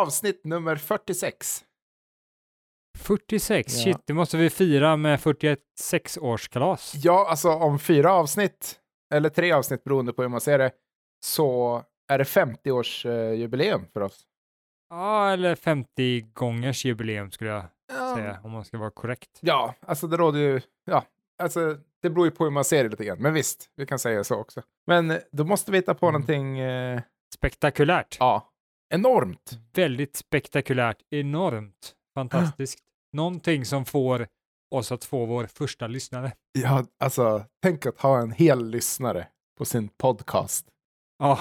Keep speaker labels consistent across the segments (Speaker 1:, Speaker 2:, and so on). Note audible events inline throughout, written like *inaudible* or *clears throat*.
Speaker 1: avsnitt nummer 46.
Speaker 2: 46,
Speaker 1: Ja.
Speaker 2: shit, det måste vi fira med 46 årskalas.
Speaker 1: Ja, alltså om fyra avsnitt, eller tre avsnitt beroende på hur man ser det, så är det 50-årsjubileum för oss.
Speaker 2: Ja, eller 50 gångers jubileum skulle jag
Speaker 1: Ja.
Speaker 2: säga, om man ska vara korrekt.
Speaker 1: ja, alltså det råder ju, ja, alltså det beror ju på hur man ser det lite grann. Men visst, vi kan säga så också. Men eh, då måste vi hitta på
Speaker 2: Mm.
Speaker 1: någonting, eh,
Speaker 2: Spektakulärt.
Speaker 1: ja, enormt.
Speaker 2: Väldigt spektakulärt, enormt, fantastiskt. Någonting som får oss att få vår första lyssnare.
Speaker 1: Ja, alltså tänk att ha en hel lyssnare på sin podcast.
Speaker 2: Ja,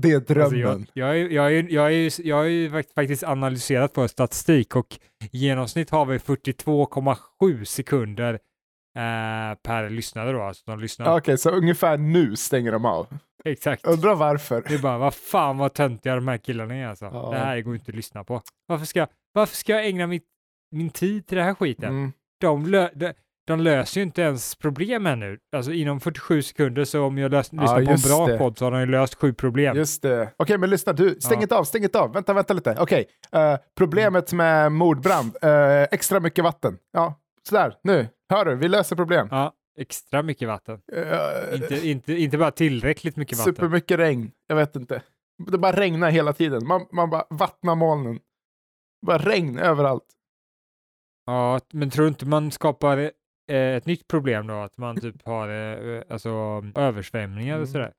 Speaker 1: Det är drömmen.
Speaker 2: Alltså jag, jag, är- jag, är- jag, är- jag har ju fakt- faktiskt analyserat vår statistik och i genomsnitt har vi 42,7 sekunder eh, per lyssnare då, alltså de lyssnar.
Speaker 1: Okej, så ungefär nu stänger de av.
Speaker 2: Exakt.
Speaker 1: Undrar varför.
Speaker 2: Det är bara, vad fan vad töntiga de här killarna är alltså.
Speaker 1: Ja.
Speaker 2: Det här går inte att lyssna på. Varför ska, varför ska jag ägna min, min tid till det här skiten?
Speaker 1: Mm.
Speaker 2: De, lö, de, de löser ju inte ens problem ännu. Alltså inom 47 sekunder så om jag lös, lyssnar på en bra
Speaker 1: det.
Speaker 2: podd så har de ju löst sju problem.
Speaker 1: Just det. Okej, men lyssna, du, stäng
Speaker 2: Ja.
Speaker 1: inte av, stäng inte av. Vänta, vänta lite. Okej, eh, problemet med mordbrand. eh, extra mycket vatten. Ja, sådär, nu. Hör du, vi löser problem.
Speaker 2: Ja, extra mycket vatten.
Speaker 1: Eh,
Speaker 2: Inte, inte, inte bara tillräckligt mycket vatten.
Speaker 1: Supermycket regn. Jag vet inte. Det bara regnar hela tiden. Man, man bara vattnar molnen. Bara regn överallt.
Speaker 2: Ja, men tror du inte man skapar eh, ett nytt problem då? Att man typ har eh, alltså, översvämningar
Speaker 1: Mm.
Speaker 2: och sådär?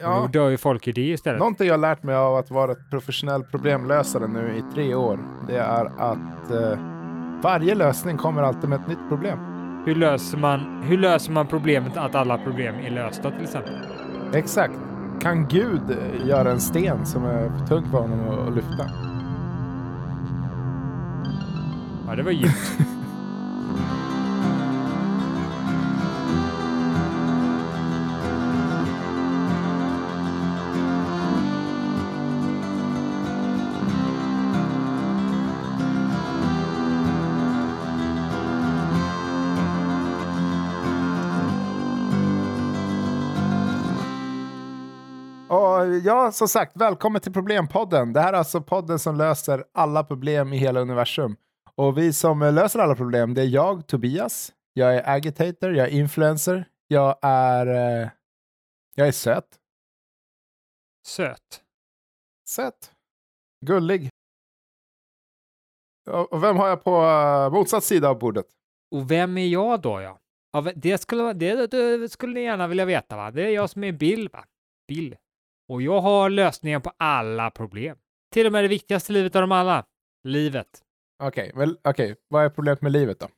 Speaker 2: Då
Speaker 1: Ja,
Speaker 2: dör ju folk i det istället.
Speaker 1: någonting jag har lärt mig av att vara ett professionell problemlösare nu i tre år, det är att eh, varje lösning kommer alltid med ett nytt problem.
Speaker 2: Hur, löser man, hur löser man problemet att alla problem är lösta till exempel?
Speaker 1: Exakt. Kan Gud göra en sten som är för tung för honom att- att lyfta?
Speaker 2: Ja, det var djupt. *laughs*
Speaker 1: ja, som sagt, välkommen till Problempodden. Det här är alltså podden som löser alla problem i hela universum. Och vi som eh, löser alla problem, det är jag, Tobias. Jag är agitator, jag är influencer, jag är... Eh, jag är söt.
Speaker 2: Söt.
Speaker 1: Söt. Gullig. Och vem har jag på uh, motsatt sida av bordet?
Speaker 2: Och vem är jag då ja? det, skulle, det, det skulle ni gärna vilja veta va? Det är jag som är Bill va? Bill. Och jag har lösningen på alla problem. Till och med det viktigaste livet av dem alla. Livet.
Speaker 1: Okej, väl, okej. vad är problemet med livet då?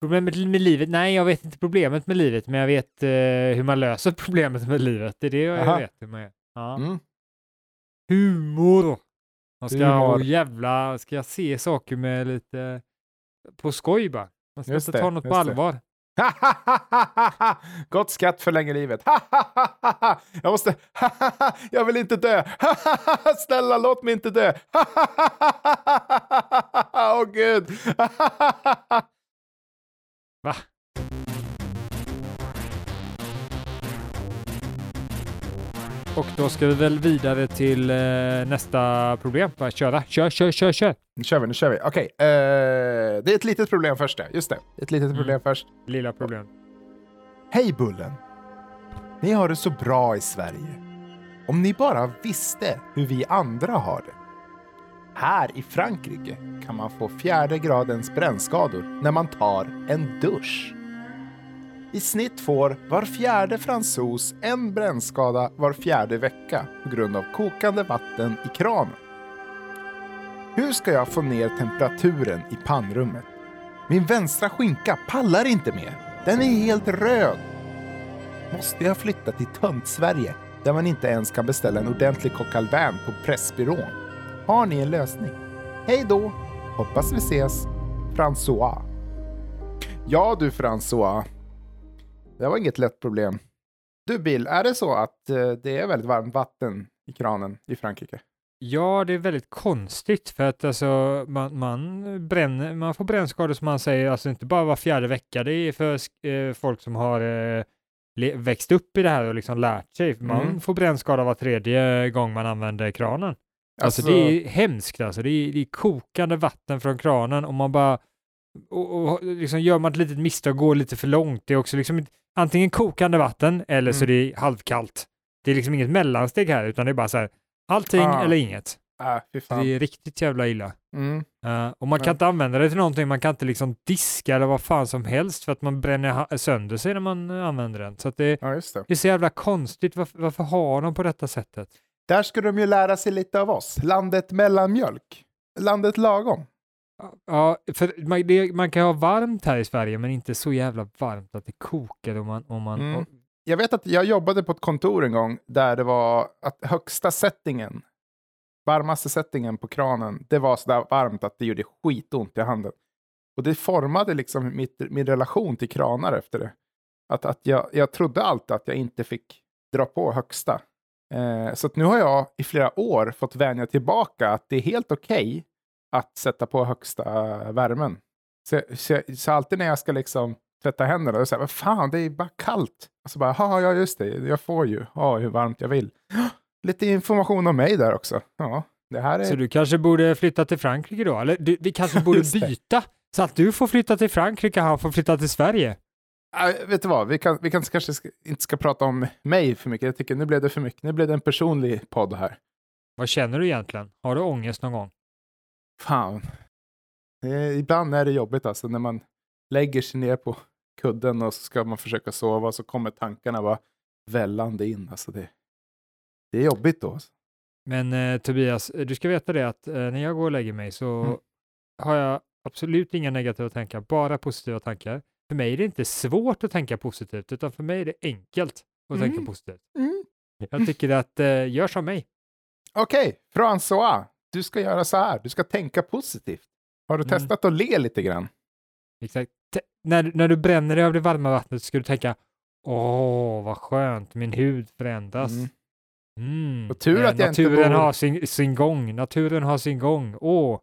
Speaker 2: Problemet med livet? Nej, jag vet inte problemet med livet, men jag vet eh, hur man löser *laughs* problemet med livet. Det är det jag
Speaker 1: Aha.
Speaker 2: vet hur man gör. Ja.
Speaker 1: Mm.
Speaker 2: Humor! Man ska
Speaker 1: Humor.
Speaker 2: jävla, ska jag se saker med lite på skoj bara. Man ska
Speaker 1: Just
Speaker 2: inte
Speaker 1: det,
Speaker 2: ta något på
Speaker 1: just det. *laughs* Gott skatt förlänger livet. *laughs* jag måste... *laughs* jag vill inte dö. Snälla, låt mig inte dö. Åh gud.
Speaker 2: Va? Och då ska vi väl vidare till eh, nästa problem. Bara köra. Kör, kör, kör, kör.
Speaker 1: Nu kör vi, nu kör vi. Okej, eh, det är ett litet problem först. ja. Just det, ett litet
Speaker 2: Mm.
Speaker 1: problem först.
Speaker 2: Lilla problem.
Speaker 1: Hej Bullen! Ni har det så bra i Sverige. Om ni bara visste hur vi andra har det. Här i Frankrike kan man få fjärde gradens brännskador när man tar en dusch. I snitt får var fjärde fransos en brännskada var fjärde vecka på grund av kokande vatten i kranen. Hur ska jag få ner temperaturen i pannrummet? Min vänstra skinka pallar inte mer. Den är helt röd. Måste jag flytta till Tönt-Sverige där man inte ens kan beställa en ordentlig coq au vin på Pressbyrån? Har ni en lösning? Hej då! Hoppas vi ses. François. Ja du François. Det var inget lätt problem. Du Bill, är det så att eh, det är väldigt varmt vatten i kranen i Frankrike?
Speaker 2: Ja, det är väldigt konstigt för att alltså man, man bränner, man får brännskador som man säger, alltså inte bara var fjärde vecka, det är för eh, folk som har eh, växt upp i det här och liksom lärt sig. Man
Speaker 1: Mm.
Speaker 2: får brännskada var tredje gång man använder kranen. Alltså, det är hemskt alltså. Det är, det är kokande vatten från kranen och man bara och, och liksom gör man ett litet misstag och går lite för långt. Det är också liksom antingen kokande vatten eller så är
Speaker 1: Mm.
Speaker 2: det halvkallt. Det är liksom inget mellansteg här utan det är bara så här allting
Speaker 1: Ah.
Speaker 2: eller inget.
Speaker 1: Fan.
Speaker 2: det är riktigt jävla illa.
Speaker 1: Mm.
Speaker 2: Eh, och man kan
Speaker 1: Ja.
Speaker 2: inte använda det till någonting, man kan inte liksom diska eller vad fan som helst för att man bränner sönder sig när man eh, använder den. Så det,
Speaker 1: Ja, det.
Speaker 2: det är så jävla konstigt. Varför, varför har de på detta sättet?
Speaker 1: Där ska de ju lära sig lite av oss. Landet mellanmjölk. Landet lagom.
Speaker 2: Ja, för man, det, man kan ha varmt här i Sverige, men inte så jävla varmt att det kokar om man... Om man
Speaker 1: Mm.
Speaker 2: och,
Speaker 1: Jag vet att jag jobbade på ett kontor en gång där det var att högsta settingen, varmaste settingen på kranen, det var så där varmt att det gjorde skitont i handen. Och det formade liksom mitt, min relation till kranar efter det. Att, att jag, jag trodde alltid att jag inte fick dra på högsta. Eh, så nu har jag i flera år fått vänja tillbaka att det är helt okej att sätta på högsta värmen. Så, så, så alltid när jag ska liksom tvätta händerna, då så här, vad fan, det är bara kallt. Och så bara, ja, ja, just det, jag får ju ha hur varmt jag vill. *gasps* Lite information om mig där också. Ja, det här är...
Speaker 2: Så du kanske borde flytta till Frankrike då? Eller du, vi kanske borde *laughs* byta så att du får flytta till Frankrike och han får flytta till Sverige.
Speaker 1: Äh, vet du vad, vi, kan, vi kan, kanske ska, inte ska prata om mig för mycket. Jag tycker nu blev det för mycket. Nu blev det en personlig podd här.
Speaker 2: Vad känner du egentligen? Har du ångest någon gång?
Speaker 1: Fan. Eh, ibland är det jobbigt alltså när man lägger sig ner på kudden och så ska man försöka sova och så kommer tankarna bara vällande in. Alltså det, det är jobbigt då. Alltså.
Speaker 2: Men eh, Tobias, eh, du ska veta det att eh, när jag går och lägger mig så
Speaker 1: Mm.
Speaker 2: har jag absolut inga negativa tankar, bara positiva tankar. För mig är det inte svårt att tänka positivt, utan för mig är det enkelt att
Speaker 1: Mm.
Speaker 2: tänka positivt.
Speaker 1: Mm.
Speaker 2: Jag tycker att eh, gör som mig.
Speaker 1: Okej, François. Du ska göra så här. Du ska tänka positivt. Har du
Speaker 2: Mm.
Speaker 1: testat att le lite grann?
Speaker 2: Exakt. T- när, när du bränner dig av det varma vattnet ska du tänka Åh, vad skönt, min hud förändras.
Speaker 1: Mm.
Speaker 2: Mm.
Speaker 1: Och tur
Speaker 2: eh,
Speaker 1: att jag inte
Speaker 2: naturen
Speaker 1: bor-
Speaker 2: har sin, sin gång, naturen har sin gång. Åh,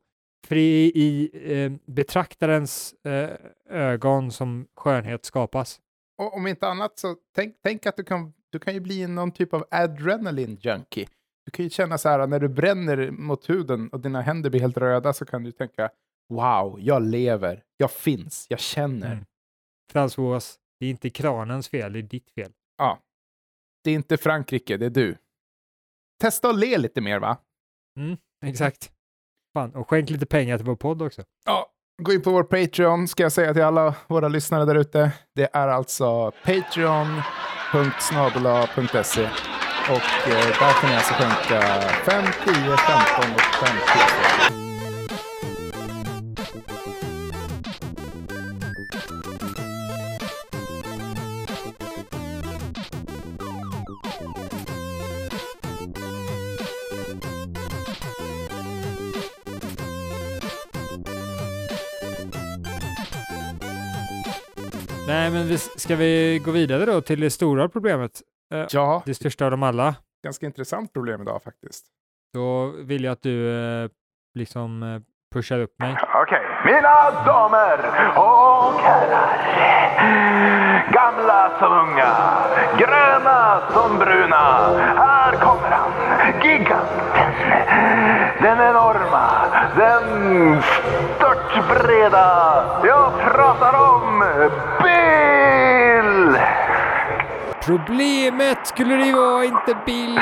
Speaker 2: för i, eh, betraktarens eh, ögon som skönhet skapas.
Speaker 1: Och om inte annat så tänk, tänk att du kan, du kan ju bli någon typ av adrenaline junkie. Du kan ju känna så här när du bränner mot huden och dina händer blir helt röda så kan du tänka wow, jag lever, jag finns, jag känner.
Speaker 2: Mm. François, det är inte kranens fel, det är ditt fel.
Speaker 1: Ja. Det är inte Frankrike, det är du. Testa att le lite mer va?
Speaker 2: Exakt. Fan, och skänk lite pengar till vår podd också.
Speaker 1: Ja, gå in på vår Patreon ska jag säga till alla våra lyssnare där ute. Det är alltså patreon.snabela.se och eh, där kan ni alltså skänka 5, 10, 15 och 50.
Speaker 2: Nej, men vi, ska vi gå vidare då till det stora problemet? Eh,
Speaker 1: Ja,
Speaker 2: det största av dem alla.
Speaker 1: ganska intressant problem idag faktiskt.
Speaker 2: Då vill jag att du eh, liksom eh, pushar upp mig.
Speaker 3: Okej, mina damer och herrar. Gamla som unga, gröna som bruna. Här kommer han, giganten. Den enorma, den störtbreda. Jag pratar om Bill!
Speaker 2: Problemet skulle det vara, inte Bill.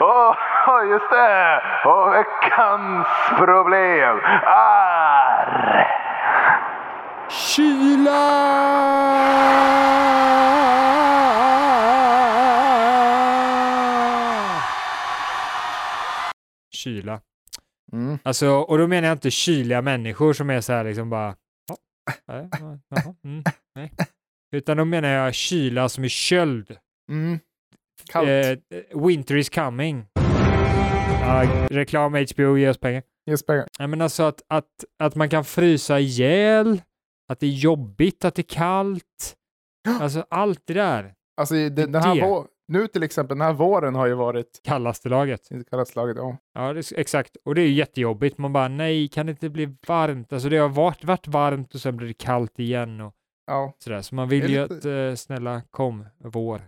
Speaker 3: Åh, just det! Och veckans problem är...
Speaker 2: Kyla! Kyla.
Speaker 1: Mm.
Speaker 2: Alltså, och då menar jag inte kyliga människor som är så här liksom bara... "Ja, nej, jaha, mm, nej. Utan då menar jag kyla som är köld.
Speaker 1: Mm. Kallt.
Speaker 2: Eh, winter is coming. Ja, reklam HBO, ge oss pengar.
Speaker 1: Just pengar.
Speaker 2: Nej, men alltså att, att, att man kan frysa ihjäl, att det är jobbigt, att det är kallt. Alltså allt det där.
Speaker 1: Alltså, det,
Speaker 2: Det
Speaker 1: den här
Speaker 2: det.
Speaker 1: nu till exempel, den här våren har ju varit
Speaker 2: Kallaste laget.
Speaker 1: inte kallat slaget. Ja.
Speaker 2: Ja, det, exakt. Och det är ju jättejobbigt. Man bara, nej, kan det inte bli varmt? Alltså det har varit, varit varmt och sen blir det kallt igen och
Speaker 1: Ja.
Speaker 2: sådär. Så man vill ju att, eh, snälla, kom, vår.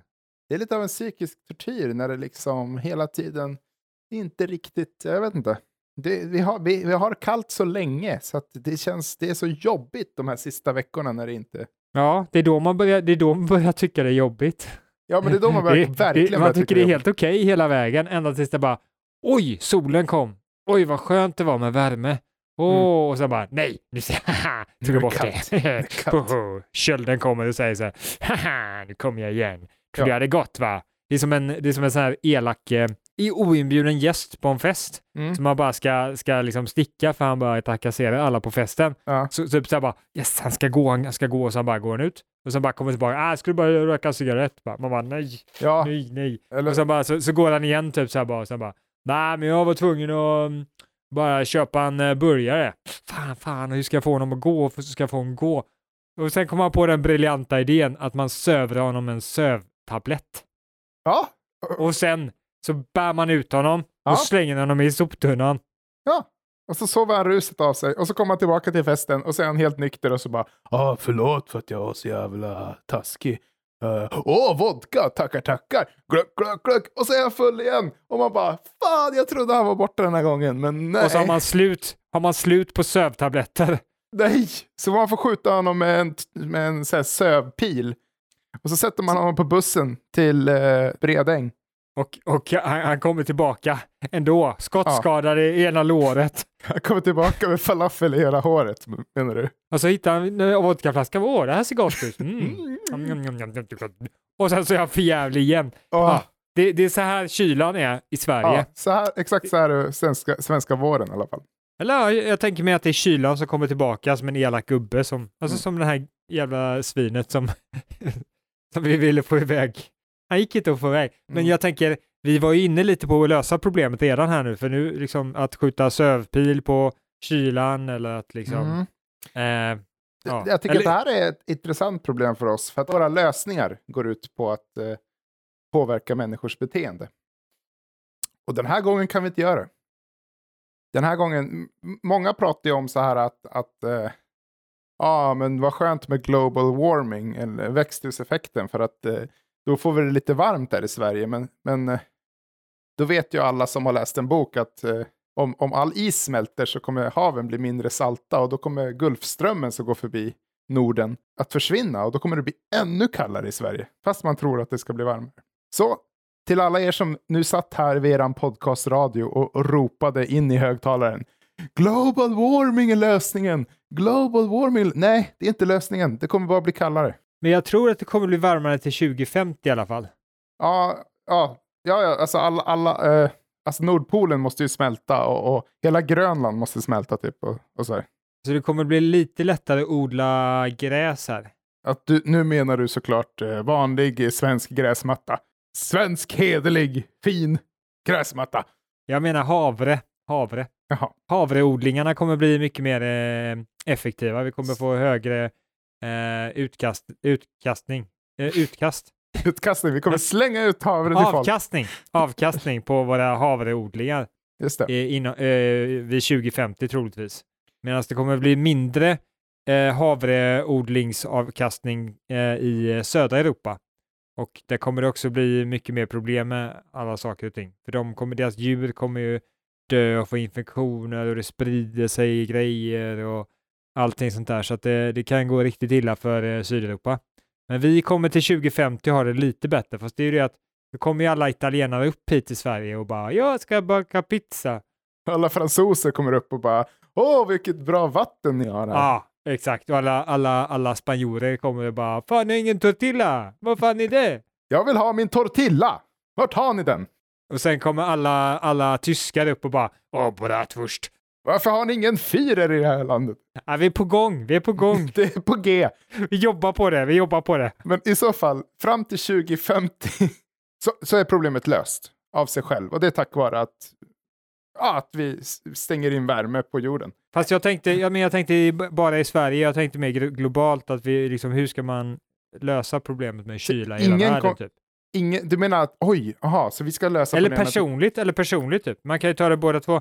Speaker 1: Det är lite av en psykisk tortyr när det liksom hela tiden inte riktigt, jag vet inte. Det, vi, har, vi, vi har kallt så länge så att det känns, det är så jobbigt de här sista veckorna när det inte...
Speaker 2: Ja, det är då man börjar, det är då man börjar tycka det är jobbigt.
Speaker 1: Ja, men det är då man *laughs* börjar,
Speaker 2: Det-
Speaker 1: verkligen
Speaker 2: det, man tycker det är helt okej hela vägen, ända tills det bara oj, solen kom. Oj, vad skönt det var med värme. Åh,
Speaker 1: Mm.
Speaker 2: och sen bara nej, nu *laughs* tog jag bort det. Kölden kommer och säger så här, haha, nu kommer jag igen. Tror
Speaker 1: Ja.
Speaker 2: det gått va? Det är som en, det är som en sån här elak, eh, i oinbjuden gäst på en fest
Speaker 1: Mm.
Speaker 2: som man bara ska, ska liksom sticka för han bara trakasserar alla på festen.
Speaker 1: Ja.
Speaker 2: Så typ så här bara yes, han ska gå, han ska gå och sen bara går han ut. Och sen bara kommer tillbaka, ah, ska du bara röka en cigarett? Man bara nej,
Speaker 1: Ja,
Speaker 2: nej, nej.
Speaker 1: eller,
Speaker 2: Och sen bara, så, så går han igen typ så här bara, och sen bara, nej men jag var tvungen att mm, bara köpa en uh, burgare. Fan, fan, hur ska jag få honom att gå? Hur ska jag få honom att gå? Och sen kom han på den briljanta idén att man söver honom en sövtablett.
Speaker 1: ja,
Speaker 2: Och sen så bär man ut honom
Speaker 1: Ja.
Speaker 2: och slänger honom i soptunnan.
Speaker 1: ja. Och så sover han ruset av sig och så kommer han tillbaka till festen och så är han helt nykter och så bara ah, förlåt för att jag var så jävla taskig. Eh, Åh, vodka, tackar, tackar. Glöck, glöck, glöck. Och så är jag full igen. Och man bara, fan, jag trodde han var borta den här gången, men nej.
Speaker 2: Och så har man slut, har man slut på sövtabletter.
Speaker 1: Nej! Så man får skjuta honom med en, med en så här sövpil. Och så sätter man honom på bussen till eh, Bredäng.
Speaker 2: Och, och han, han kommer tillbaka ändå, skottskadad i ena låret. *laughs*
Speaker 1: Han kommer tillbaka med falafel i hela håret, menar du?
Speaker 2: Och så hittar han en vodkaflaska. Åh, det här ser gott ut. Mm. Och sen så är han för jävlig igen. Ah, det, det är så här kylan är i Sverige.
Speaker 1: ja, så här, exakt så här är svenska, svenska våren i alla fall.
Speaker 2: Eller ja, jag, jag tänker mig att det är kylan som kommer tillbaka som en elak gubbe. Som, alltså
Speaker 1: Mm.
Speaker 2: som det här jävla svinet som, *laughs* som vi ville få iväg. Han gick inte att få iväg. Men
Speaker 1: Mm.
Speaker 2: jag tänker, vi var ju inne lite på att lösa problemet redan här nu. För nu liksom att skjuta sövpil på kylan eller att liksom...
Speaker 1: Mm.
Speaker 2: Eh, ja.
Speaker 1: Jag tycker
Speaker 2: eller,
Speaker 1: att det här är ett intressant problem för oss, för att våra lösningar går ut på att eh, påverka människors beteende. Och den här gången kan vi inte göra det. Den här gången, många pratar ju om så här att, att eh, ja men vad skönt med global warming, eller växthuseffekten, för att eh, då får vi det lite varmt där i Sverige. Men, men eh, då vet ju alla som har läst en bok att eh, om, om all is smälter så kommer haven bli mindre salta och då kommer Gulfströmmen som går förbi Norden att försvinna och då kommer det bli ännu kallare i Sverige, fast man tror att det ska bli varmare. Så till alla er som nu satt här vid eran podcastradio och, ropade in i högtalaren. Global warming är lösningen! Global warming! Nej, det är inte lösningen. Det kommer bara bli kallare.
Speaker 2: men jag tror att det kommer bli varmare till 2050 i alla fall.
Speaker 1: Ja, ja, ja, ja alltså alla, alla eh, alltså Nordpolen måste ju smälta och, och hela Grönland måste smälta typ och, och så här.
Speaker 2: Så det kommer bli lite lättare att odla gräs här.
Speaker 1: Att du, nu menar du såklart eh, vanlig svensk gräsmatta. Svensk, hederlig, fin gräsmatta.
Speaker 2: Jag menar havre. Havre.
Speaker 1: Jaha.
Speaker 2: Havreodlingarna kommer bli mycket mer eh, effektiva. Vi kommer få högre eh, utkast, utkastning. Eh, utkast.
Speaker 1: Utkastning, vi kommer slänga ut havre till folk.
Speaker 2: Avkastning. Avkastning på våra havreodlingar
Speaker 1: Just det.
Speaker 2: eh, inom, eh, vid 2050 troligtvis. Medan det kommer bli mindre eh, havreodlingsavkastning eh, i eh, södra Europa. Och det kommer det också bli mycket mer problem med alla saker och ting. För de kommer, deras djur kommer ju dö och få infektioner och det sprider sig grejer och allting sånt där. Så att det, det kan gå riktigt illa för eh, Sydeuropa. Men vi kommer till 2050 ha det lite bättre. Fast det är ju det att nu kommer ju alla italienare upp hit till Sverige och bara jag ska baka pizza.
Speaker 1: Alla fransoser kommer upp och bara Åh, vilket bra vatten ni har här.
Speaker 2: Ja, exakt. Och alla, alla, alla spanjorer kommer och bara fan, det är ingen tortilla. Vad fan är det?
Speaker 1: Jag vill ha min tortilla. Vart har ni den?
Speaker 2: Och sen kommer alla, alla tyskar upp och bara åh, bratwurst.
Speaker 1: Varför har ni ingen Führer i det här landet?
Speaker 2: Ja, vi är på gång, vi är på gång. *laughs*
Speaker 1: Det är på G.
Speaker 2: Vi jobbar på det, vi jobbar på det.
Speaker 1: Men i så fall, fram till 2050 *laughs* så, så är problemet löst av sig själv. Och det är tack vare att, ja, att vi stänger in värme på jorden.
Speaker 2: Fast jag tänkte, ja, men jag tänkte bara i Sverige, jag tänkte mer glo- globalt att vi liksom, hur ska man lösa problemet med kyla i hela världen
Speaker 1: kom-
Speaker 2: typ?
Speaker 1: Ingen, du menar att oj, aha, så vi ska lösa
Speaker 2: Eller personligt, eller personligt typ. Man kan ju ta det båda två.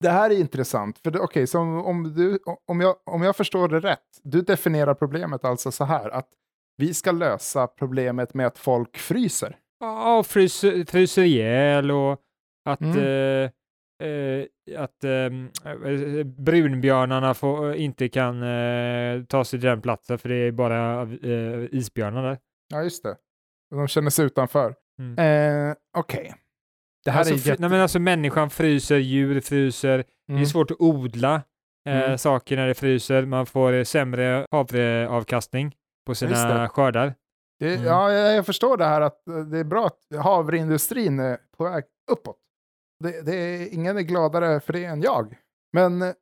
Speaker 1: Det här är intressant, för okej, så om, om, du, om, jag, om jag förstår det rätt, du definierar problemet alltså så här att vi ska lösa problemet med att folk fryser.
Speaker 2: Ja, fryser, fryser ihjäl och att,
Speaker 1: Mm.
Speaker 2: eh, eh, att ehm, eh, brunbjörnarna får, inte kan eh, ta sig till den platsen för det är bara eh, isbjörnar där.
Speaker 1: Ja, just det. De känner sig utanför.
Speaker 2: Mm.
Speaker 1: Eh, Okej. Det här
Speaker 2: alltså,
Speaker 1: är jätte...
Speaker 2: nej, men alltså människan fryser, djur fryser, det är
Speaker 1: Mm.
Speaker 2: svårt att odla eh,
Speaker 1: Mm.
Speaker 2: saker när det fryser, man får eh, sämre havreavkastning på sina skördar.
Speaker 1: Det,
Speaker 2: Mm.
Speaker 1: Ja, jag, jag förstår det här att eh, det är bra att havreindustrin är på väg uppåt. Det, det är, ingen är gladare för det än jag. Men eh,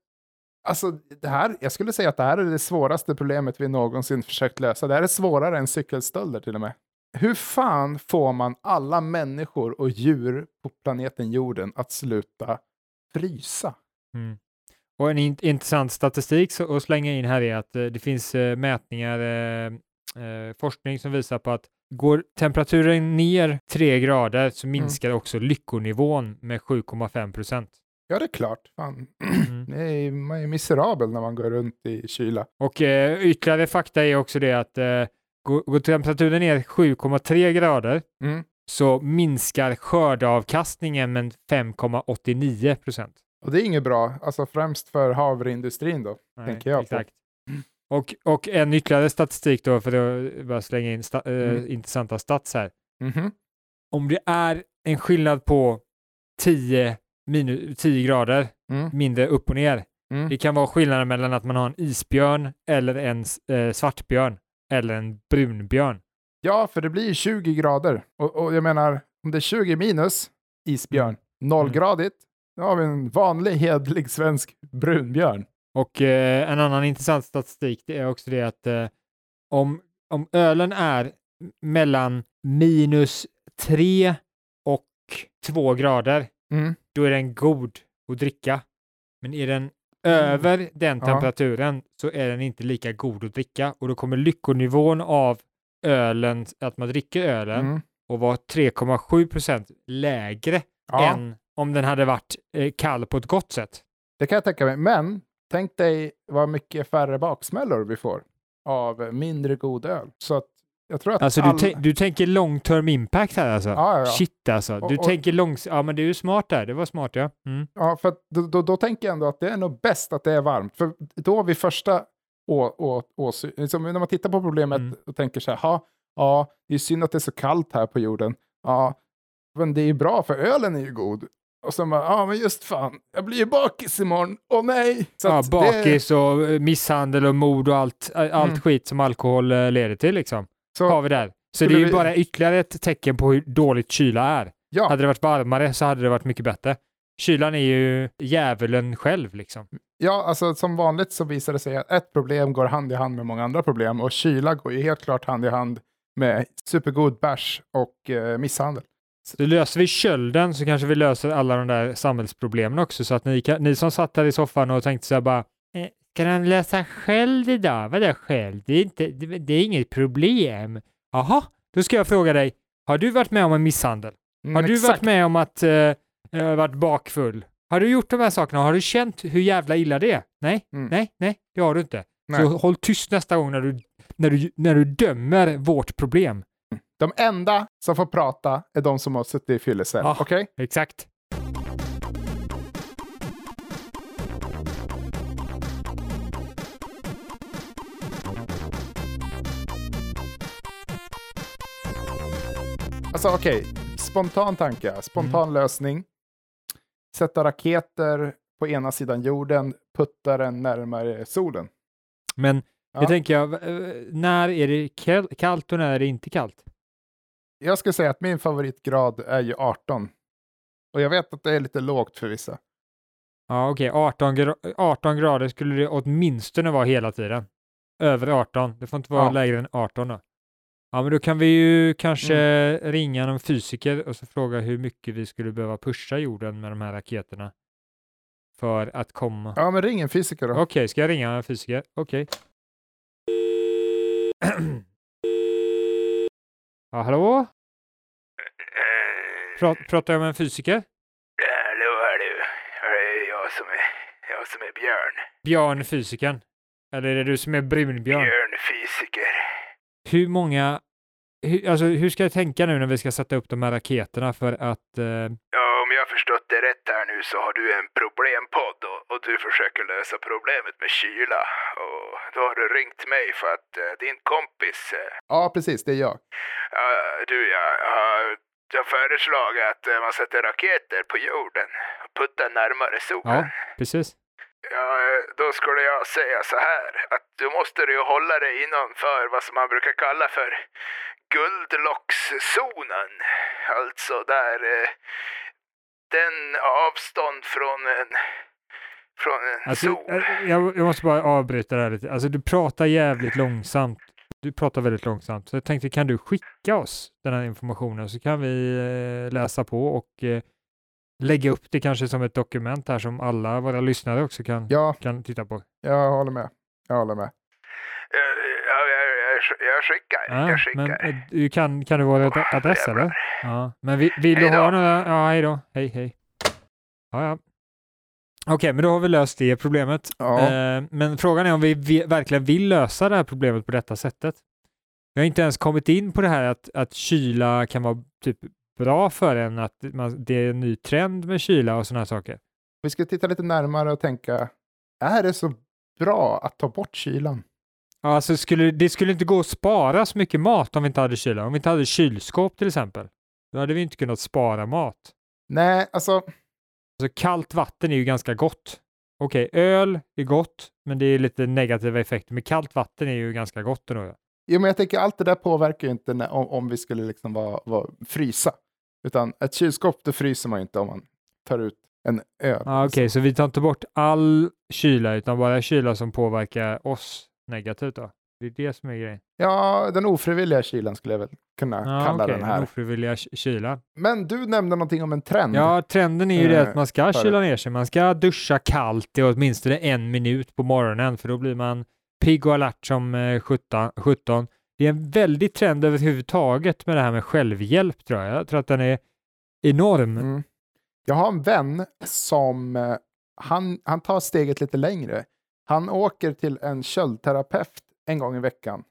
Speaker 1: alltså, det här, jag skulle säga att det här är det svåraste problemet vi någonsin försökt lösa. Det här är svårare än cykelstölder till och med. Hur fan får man alla människor och djur på planeten jorden att sluta frysa?
Speaker 2: Mm. Och en int- intressant statistik så, att slänga in här är att eh, det finns eh, mätningar, eh, eh, forskning som visar på att går temperaturen ner tre grader så
Speaker 1: Mm.
Speaker 2: minskar också lyckonivån med 7,5 procent.
Speaker 1: Ja, det är klart. Fan.
Speaker 2: Mm. *clears throat*
Speaker 1: Är, man är miserabel när man går runt i kyla.
Speaker 2: Och eh, ytterligare fakta är också det att eh, går, går temperaturen ner 7,3 grader
Speaker 1: Mm.
Speaker 2: så minskar skördeavkastningen med 5,89 procent.
Speaker 1: Och det är inget bra, alltså främst för havreindustrin då.
Speaker 2: Nej,
Speaker 1: Tänker jag på.
Speaker 2: exakt. Och, och en ytterligare statistik då, för att bara slänga in sta, eh,
Speaker 1: Mm.
Speaker 2: intressanta stats här.
Speaker 1: Mhm.
Speaker 2: Om det är en skillnad på 10, minu, 10 grader
Speaker 1: Mm.
Speaker 2: mindre upp och ner.
Speaker 1: Mm.
Speaker 2: Det kan vara skillnaden mellan att man har en isbjörn eller en eh, svartbjörn eller en brunbjörn.
Speaker 1: Ja, för det blir 20 grader. Och, och jag menar, om det är 20 minus isbjörn, nollgradigt, då har vi en vanlig hedlig svensk brunbjörn.
Speaker 2: Och eh, en annan intressant statistik det är också det att eh, om, om ölen är mellan minus 3 och 2 grader,
Speaker 1: Mm.
Speaker 2: då är den god att dricka. Men är den över den
Speaker 1: Ja.
Speaker 2: temperaturen så är den inte lika god att dricka och då kommer lyckonivån av ölen, att man dricker ölen,
Speaker 1: Mm.
Speaker 2: och vara 3,7 procent lägre
Speaker 1: Ja,
Speaker 2: än om den hade varit eh, kall på ett gott sätt.
Speaker 1: det kan jag tänka mig. Men tänk dig vad mycket färre baksmällor vi får av mindre god öl. Så att jag tror att
Speaker 2: Alltså du,
Speaker 1: all-
Speaker 2: tän- du tänker long term impact här alltså?
Speaker 1: Ja, ja.
Speaker 2: Shit alltså. Du
Speaker 1: Och- och-
Speaker 2: tänker långs... Ja men du är ju smart där. Det var smart ja. Mm.
Speaker 1: Ja, för då, då, då tänker jag ändå att det är nog bäst att det är varmt. För då vid första å, å, åsy, liksom när man tittar på problemet
Speaker 2: Mm.
Speaker 1: och tänker så här, "Ha, ja, det är synd att det är så kallt här på jorden. Ja, men det är ju bra för ölen är ju god. Och så bara, ja men just fan, jag blir ju bakis imorgon. Åh nej! Så
Speaker 2: Ja, bakis och eh, misshandel och mord och allt, eh, allt
Speaker 1: Mm.
Speaker 2: skit som alkohol eh, leder till liksom.
Speaker 1: Så,
Speaker 2: Har vi där. Så det är ju
Speaker 1: vi-
Speaker 2: bara ytterligare ett tecken på hur dåligt kyla är.
Speaker 1: ja,
Speaker 2: Hade det varit varmare så hade det varit mycket bättre. Kylan är ju djävulen själv liksom.
Speaker 1: ja, alltså som vanligt så visar det sig att ett problem går hand i hand med många andra problem. Och kyla går ju helt klart hand i hand med supergod bärs och eh, misshandel.
Speaker 2: Så löser vi kölden så kanske vi löser alla de där samhällsproblemen också. Så att ni, kan, ni som satt där i soffan och tänkte så här bara, kan han läsa själv idag? Vadå själv? Det är, inte, det, det är inget problem. Jaha, då ska jag fråga dig, har du varit med om en misshandel?
Speaker 1: Mm,
Speaker 2: Har du
Speaker 1: exakt.
Speaker 2: varit med om att eh, varit bakfull? Har du gjort de här sakerna? Har du känt hur jävla illa det är? Nej,
Speaker 1: Mm.
Speaker 2: nej, nej, det har du inte.
Speaker 1: Nej.
Speaker 2: Så håll tyst nästa gång när du, när du, när du dömer vårt problem.
Speaker 1: De enda som får prata är de som har suttit i fyllecell.
Speaker 2: Ja.
Speaker 1: Okej?
Speaker 2: Exakt.
Speaker 1: Alltså okej, spontan tanke, spontan
Speaker 2: Mm.
Speaker 1: lösning. Sätta raketer på ena sidan jorden, putta den närmare solen.
Speaker 2: Men
Speaker 1: Ja.
Speaker 2: jag tänker, jag, eh, när är det kall- kallt och när är det inte kallt?
Speaker 1: Jag skulle säga att min favoritgrad är ju 18. Och jag vet att det är lite lågt för vissa.
Speaker 2: Ja, okej, 18, gra- 18 grader skulle det åtminstone vara hela tiden. Över 18, det får inte vara
Speaker 1: Ja.
Speaker 2: lägre än 18 då. Ja, men då kan vi ju kanske
Speaker 1: Mm.
Speaker 2: ringa någon fysiker och så fråga hur mycket vi skulle behöva pusha jorden med de här raketerna för att komma.
Speaker 1: Ja, men ring en fysiker då.
Speaker 2: Okej, ska jag ringa en fysiker? Okej. *clears throat* ja, hallå? Pra- pratar jag med en fysiker?
Speaker 3: Hallå, hallå. Det är jag som är, jag som är Björn.
Speaker 2: Björn fysikern? Eller är det du som är brunbjörn?
Speaker 3: Björn fysiker.
Speaker 2: Hur många, hur, alltså hur ska jag tänka nu när vi ska sätta upp de här raketerna för att, eh,
Speaker 3: Ja, om jag har förstått det rätt här nu så har du en problempodd och, och du försöker lösa problemet med kyla. Och då har du ringt mig för att eh, din kompis... eh,
Speaker 1: Ja, precis, det är jag.
Speaker 3: Ja, du, jag har, jag föreslagit att eh, man sätter raketer på jorden och puttar närmare solen.
Speaker 2: Ja, precis.
Speaker 3: Ja, då skulle jag säga så här att du måste ju hålla dig innanför vad som man brukar kalla för guldlockszonen. Alltså där eh, den avstånd från en, från en
Speaker 2: Alltså,
Speaker 3: sol.
Speaker 2: eh, jag, jag måste bara avbryta det här lite. Alltså, du pratar jävligt långsamt. Du pratar väldigt långsamt. Så jag tänkte, kan du skicka oss den här informationen så kan vi eh, läsa på och eh, lägga upp det kanske som ett dokument här som alla våra lyssnare också kan,
Speaker 1: Ja,
Speaker 2: kan titta på.
Speaker 1: jag håller med. Jag håller med.
Speaker 3: Eh, Ja, jag, jag, jag skickar.
Speaker 2: Ja,
Speaker 3: jag skickar.
Speaker 2: men eh, du kan, kan du vår ad- adress
Speaker 3: jävlar.
Speaker 2: eller? Ja, men vi, vill du ha några? Ja, hej då. Hej, hej. Ja, ja. Okej, men då har vi löst det problemet.
Speaker 1: Ja.
Speaker 2: Eh, men frågan är om vi, vi verkligen vill lösa det här problemet på detta sättet. Vi har inte ens kommit in på det här att, att kyla kan vara typ bra för en, att man, det är en ny trend med kyla och sådana saker.
Speaker 1: Vi ska titta lite närmare och tänka, är det så bra att ta bort kylan?
Speaker 2: Ja, Alltså skulle, det skulle inte gå att spara så mycket mat om vi inte hade kyla. Om vi inte hade kylskåp till exempel, då hade vi inte kunnat spara mat.
Speaker 1: Nej, alltså,
Speaker 2: Alltså kallt vatten är ju ganska gott. Okej, öl är gott, men det är lite negativa effekter. Men kallt vatten är ju ganska gott ändå.
Speaker 1: Jo, men jag tänker allt det där påverkar ju inte när, om, om vi skulle liksom vara, vara, frysa. Utan ett kylskåp, det fryser man ju inte om man tar ut en öl.
Speaker 2: Ja, Okej, så vi tar inte bort all kyla, utan bara kyla som påverkar oss negativt då? Det är det som är grejen.
Speaker 1: Ja, den ofrivilliga kylan skulle jag väl kunna
Speaker 2: Ja,
Speaker 1: kalla
Speaker 2: okej,
Speaker 1: den här.
Speaker 2: ofrivilliga ky- kyla.
Speaker 1: Men du nämnde någonting om en trend.
Speaker 2: Ja, trenden är ju det
Speaker 1: Eh,
Speaker 2: att man ska
Speaker 1: för-
Speaker 2: kyla ner sig. Man ska duscha kallt i åtminstone en minut på morgonen, för då blir man pigg och alert som eh, 17. 17. Det är en väldig trend överhuvudtaget med det här med självhjälp tror jag. Jag tror att den är enorm.
Speaker 1: Mm. Jag har en vän som, eh, han, han tar steget lite längre. Han åker till en köldterapeut en gång i veckan.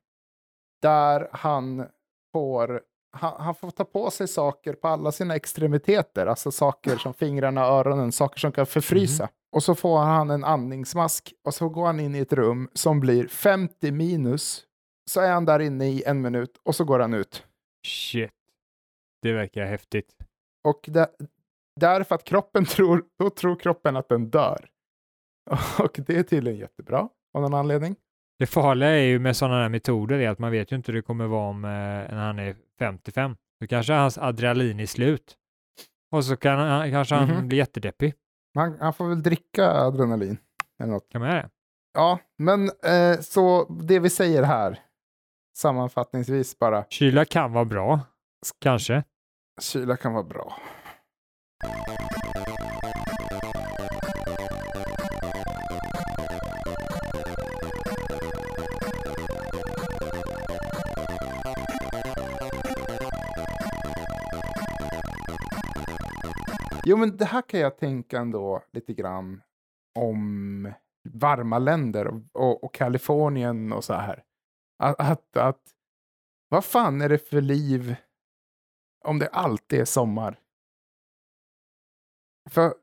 Speaker 1: Där han får, han, han får ta på sig saker på alla sina extremiteter. Alltså saker som fingrarna, öronen, saker som kan förfrysa. Och så får han en andningsmask och så går han in i ett rum som blir 50 minus. Så är han där inne i en minut och så går han ut.
Speaker 2: Shit. Det verkar häftigt.
Speaker 1: Och det, därför att kroppen tror, då tror kroppen att den dör. *laughs* Och det är tydligen jättebra av någon anledning.
Speaker 2: Det farliga är ju med sådana här metoder är att man vet ju inte hur det kommer vara om eh, när han är 55. Då kanske hans adrenalin är slut. Och så kan han, kanske han
Speaker 1: Mhm.
Speaker 2: blir jättedeppig.
Speaker 1: Han, han får väl dricka adrenalin. Eller något.
Speaker 2: Kan man göra det?
Speaker 1: Ja, men eh, så det vi säger här, sammanfattningsvis bara,
Speaker 2: Kyla kan vara bra. Kanske.
Speaker 1: kyla kan vara bra. Jo, men det här kan jag tänka ändå lite grann om varma länder och, och, och Kalifornien och så här. Att, att, att, vad fan är det för liv om det alltid är sommar? För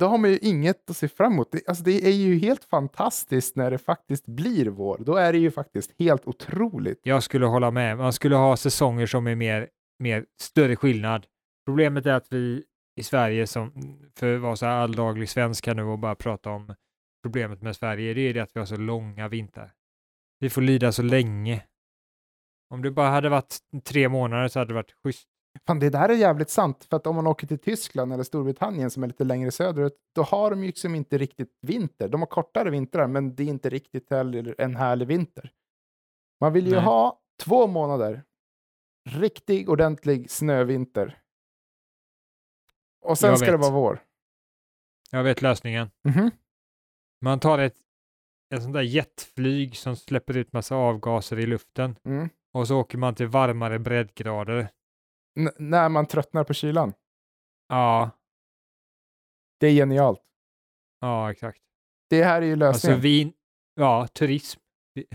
Speaker 1: då har man ju inget att se fram emot. Det, alltså det är ju helt fantastiskt när det faktiskt blir vår. Då är det ju faktiskt helt otroligt.
Speaker 2: Jag skulle hålla med. Man skulle ha säsonger som är mer, mer större skillnad. Problemet är att vi i Sverige, som för att vara så här alldaglig svenska nu och bara prata om problemet med Sverige, det är det att vi har så långa vintrar. Vi får lida så länge. Om det bara hade varit tre månader så hade det varit schysst.
Speaker 1: Fan, det där är jävligt sant. För att om man åker till Tyskland eller Storbritannien som är lite längre söderut, då har de ju liksom inte riktigt vinter. De har kortare vintrar, men det är inte riktigt heller en härlig vinter. Man vill ju
Speaker 2: Nej.
Speaker 1: ha två månader, riktig ordentlig snövinter. Och sen
Speaker 2: Jag
Speaker 1: ska det vara vår.
Speaker 2: Jag vet lösningen.
Speaker 1: Mhm.
Speaker 2: Man tar ett, ett sånt där jetflyg som släpper ut massa avgaser i luften
Speaker 1: Mm.
Speaker 2: och så åker man till varmare breddgrader.
Speaker 1: N- när man tröttnar på kylan.
Speaker 2: Ja,
Speaker 1: Det är genialt.
Speaker 2: ja exakt.
Speaker 1: Det här är ju
Speaker 2: Alltså
Speaker 1: lösningen.
Speaker 2: vi, ja, turism.
Speaker 1: vi,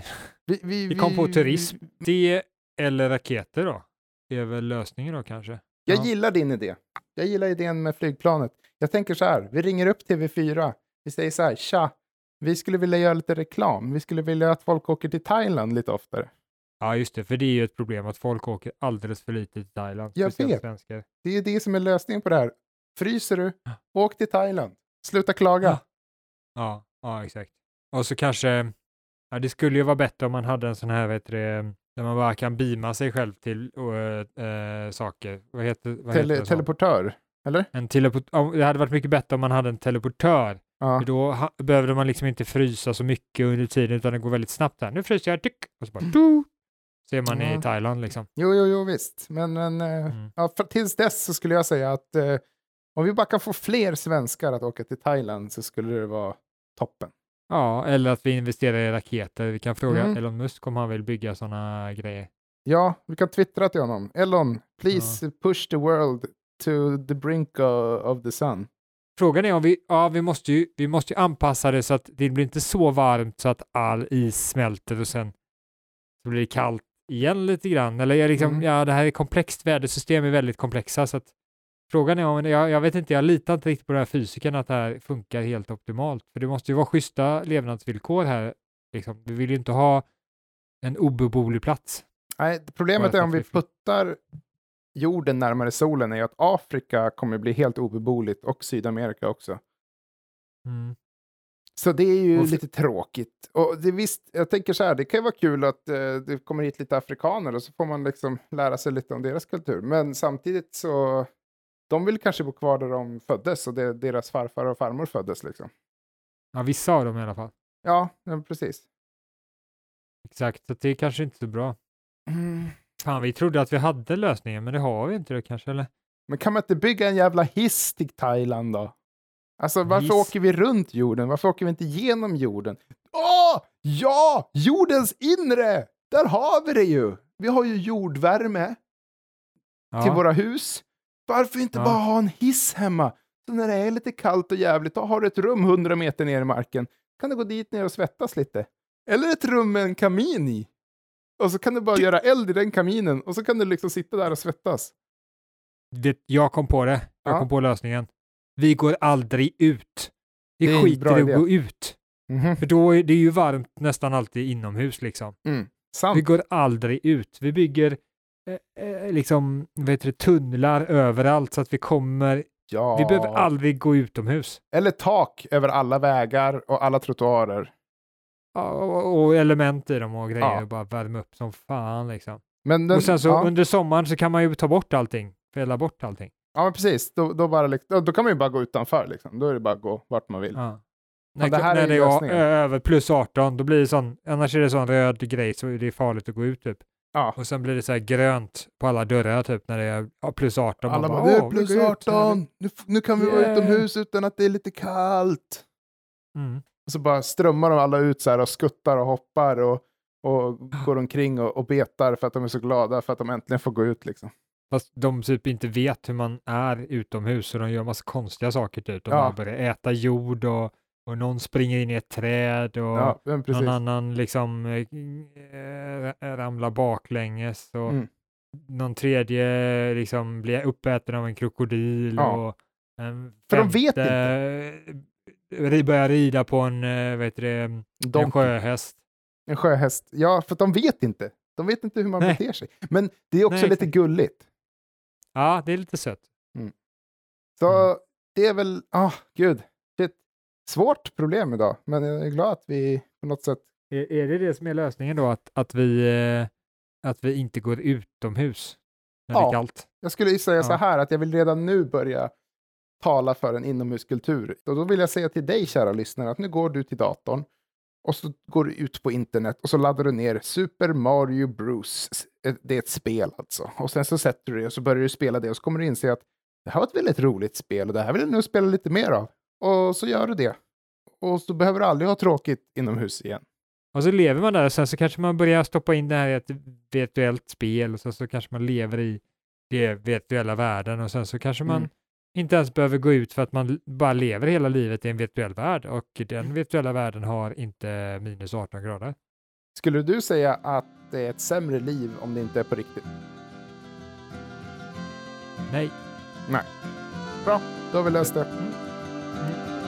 Speaker 1: *laughs* vi,
Speaker 2: vi kom på turism. Det eller raketer då? Det är väl lösningen då kanske?
Speaker 1: Jag
Speaker 2: Ja.
Speaker 1: gillar din idé. Jag gillar idén med flygplanet. Jag tänker så här, vi ringer upp TV4. Vi säger så här, tja, vi skulle vilja göra lite reklam. Vi skulle vilja att folk åker till Thailand lite oftare.
Speaker 2: Ja, just det, för det är ju ett problem att folk åker alldeles för lite till Thailand.
Speaker 1: Jag vet.
Speaker 2: Svenskar.
Speaker 1: Det är det som är lösningen på det här. Fryser du, åk till Thailand. Sluta klaga.
Speaker 2: Ja. Ja, ja, exakt. Och så kanske, ja, det skulle ju vara bättre om man hade en sån här, vet du, där man bara kan beama sig själv till äh, äh, saker. Vad heter, vad
Speaker 1: Tele-
Speaker 2: heter det?
Speaker 1: teleportör, eller?
Speaker 2: En teleport det hade varit mycket bättre om man hade en teleportör.
Speaker 1: Ja.
Speaker 2: För då ha, behövde man liksom inte frysa så mycket under tiden, utan det går väldigt snabbt här. Nu fryser jag, tyck, och så bara, du, ser man
Speaker 1: Ja.
Speaker 2: i Thailand liksom.
Speaker 1: Jo, jo, jo, visst. Men, men eh,
Speaker 2: Mm.
Speaker 1: ja, för, tills dess så skulle jag säga att om vi bara kan få fler svenskar att åka till Thailand så skulle det vara toppen.
Speaker 2: Ja, eller att vi investerar i raketer. Vi kan fråga
Speaker 1: Mm.
Speaker 2: Elon Musk om han vill bygga sådana grejer.
Speaker 1: Ja, vi kan twittra till honom. Elon, please push the world to the brink of, of the sun.
Speaker 2: Frågan är om vi, ja, vi måste ju, vi måste ju anpassa det så att det blir inte så varmt så att all is smälter och sen så blir det kallt igen lite grann. Eller jag liksom,
Speaker 1: Mm.
Speaker 2: ja, det här är komplext, vädersystem är väldigt komplexa så att frågan är om, jag, jag vet inte, jag litar inte riktigt på den här fysiken att det här funkar helt optimalt. För det måste ju vara schyssta levnadsvillkor här. Liksom. Vi vill ju inte ha en obeboelig plats.
Speaker 1: Nej, problemet är om vi puttar jorden närmare solen är ju att Afrika kommer bli helt obeboeligt och Sydamerika också.
Speaker 2: Mm.
Speaker 1: Så det är ju
Speaker 2: Och
Speaker 1: lite tråkigt. Och det, visst, jag tänker så här, det kan ju vara kul att eh, det kommer hit lite afrikaner och så får man liksom lära sig lite om deras kultur. Men samtidigt så, de vill kanske bo kvar där de föddes och det, deras farfar och farmor föddes liksom.
Speaker 2: Ja, vissa av dem i alla fall.
Speaker 1: Ja, precis.
Speaker 2: Exakt, så det är kanske inte så bra.
Speaker 1: Mm.
Speaker 2: Fan, vi trodde att vi hade lösningen, men det har vi inte det kanske, eller?
Speaker 1: Men kan man inte bygga en jävla hiss till Thailand då? Alltså varför
Speaker 2: Hiss?
Speaker 1: åker vi runt jorden? Varför åker vi inte genom jorden? Åh, ja! Jordens inre! Där har vi det ju! Vi har ju jordvärme
Speaker 2: Ja.
Speaker 1: till våra hus. Varför inte
Speaker 2: Ja.
Speaker 1: bara ha en hiss hemma? Så när det är lite kallt och jävligt, då har du ett rum 100 meter ner i marken. kan du gå dit ner och svettas lite. Eller ett rum med en kamin i. Och så kan du bara göra eld i den kaminen och så kan du liksom sitta där och svettas.
Speaker 2: Det, jag kom på det. Jag
Speaker 1: Ja.
Speaker 2: kom på lösningen. Vi går aldrig ut. Vi
Speaker 1: Det
Speaker 2: skiter i att gå ut.
Speaker 1: Mhm.
Speaker 2: För då är det ju varmt nästan alltid inomhus liksom.
Speaker 1: Mm.
Speaker 2: Vi går aldrig ut. Vi bygger eh, eh, liksom, vad heter det, tunnlar överallt så att vi kommer,
Speaker 1: Ja.
Speaker 2: vi behöver aldrig gå utomhus.
Speaker 1: Eller tak över alla vägar och alla trottoarer.
Speaker 2: Ja, Och, och element i dem och grejer
Speaker 1: Ja.
Speaker 2: och bara värma upp som fan liksom.
Speaker 1: Men den,
Speaker 2: och sen så
Speaker 1: ja,
Speaker 2: under sommaren så kan man ju ta bort allting, fälla bort allting.
Speaker 1: ja, men precis. Då, då, bara, då, då kan man ju bara gå utanför. Liksom. Då är det bara att gå vart man vill.
Speaker 2: Ja. När,
Speaker 1: det här är
Speaker 2: när
Speaker 1: ju
Speaker 2: det är över plus 18, då blir det sån, annars är det sån röd grej så det är farligt att gå ut typ.
Speaker 1: Ja.
Speaker 2: Och sen blir det så här grönt på alla dörrar typ när det är ja, plus 18.
Speaker 1: Alla bara, det är
Speaker 2: "Åh, vi
Speaker 1: plus
Speaker 2: går ut, så här."
Speaker 1: 18, nu, nu kan vi vara
Speaker 2: Yeah.
Speaker 1: utomhus utan att det är lite kallt.
Speaker 2: Mm.
Speaker 1: Och så bara strömmar de alla ut så här och skuttar och hoppar och, och går omkring och, och betar för att de är så glada för att de äntligen får gå ut. Liksom.
Speaker 2: Fast de typ inte vet hur man är utomhus så de gör massa konstiga saker typ. De
Speaker 1: Ja.
Speaker 2: bara börjar äta jord och, och någon springer in i ett träd och
Speaker 1: Ja,
Speaker 2: någon annan liksom äh, ramlar baklänges och
Speaker 1: Mm.
Speaker 2: någon tredje liksom blir uppäten av en krokodil
Speaker 1: Ja.
Speaker 2: och en
Speaker 1: För de vet
Speaker 2: inte. börjar rida på en, vad heter det, en sjöhäst.
Speaker 1: en sjöhäst. Ja, för de vet inte. De vet inte hur man
Speaker 2: Nej.
Speaker 1: beter sig. Men det är också
Speaker 2: Nej,
Speaker 1: lite
Speaker 2: exakt.
Speaker 1: gulligt.
Speaker 2: Ja, det är lite sött.
Speaker 1: Så
Speaker 2: Mm.
Speaker 1: det är väl, ah, gud. Det svårt problem idag, men jag är glad att vi på något sätt,
Speaker 2: Är, är det det som är lösningen då, att, att, vi, eh, att vi inte går utomhus när det
Speaker 1: Ja.
Speaker 2: är kallt?
Speaker 1: jag skulle säga så
Speaker 2: Ja.
Speaker 1: här att jag vill redan nu börja tala för en inomhuskultur. Och då vill jag säga till dig, kära lyssnare, att nu går du till datorn och så går du ut på internet och så laddar du ner Super Mario Bros. Det är ett spel alltså. Och sen så sätter du det och så börjar du spela det och så kommer du inse att det här var ett väldigt roligt spel och det här vill jag nu spela lite mer av. Och så gör du det. Och så behöver du aldrig ha tråkigt inomhus igen.
Speaker 2: Och så lever man där och sen så kanske man börjar stoppa in det här i ett virtuellt spel och så, så kanske man lever i det virtuella världen och sen så kanske man
Speaker 1: Mm.
Speaker 2: inte ens behöver gå ut för att man bara lever hela livet i en virtuell värld och
Speaker 1: Mm.
Speaker 2: den virtuella världen har inte minus 18 grader.
Speaker 1: Skulle du säga att det är ett sämre liv om det inte är på riktigt?
Speaker 2: Nej.
Speaker 1: Bra, då har vi löst det.
Speaker 2: Mm. it.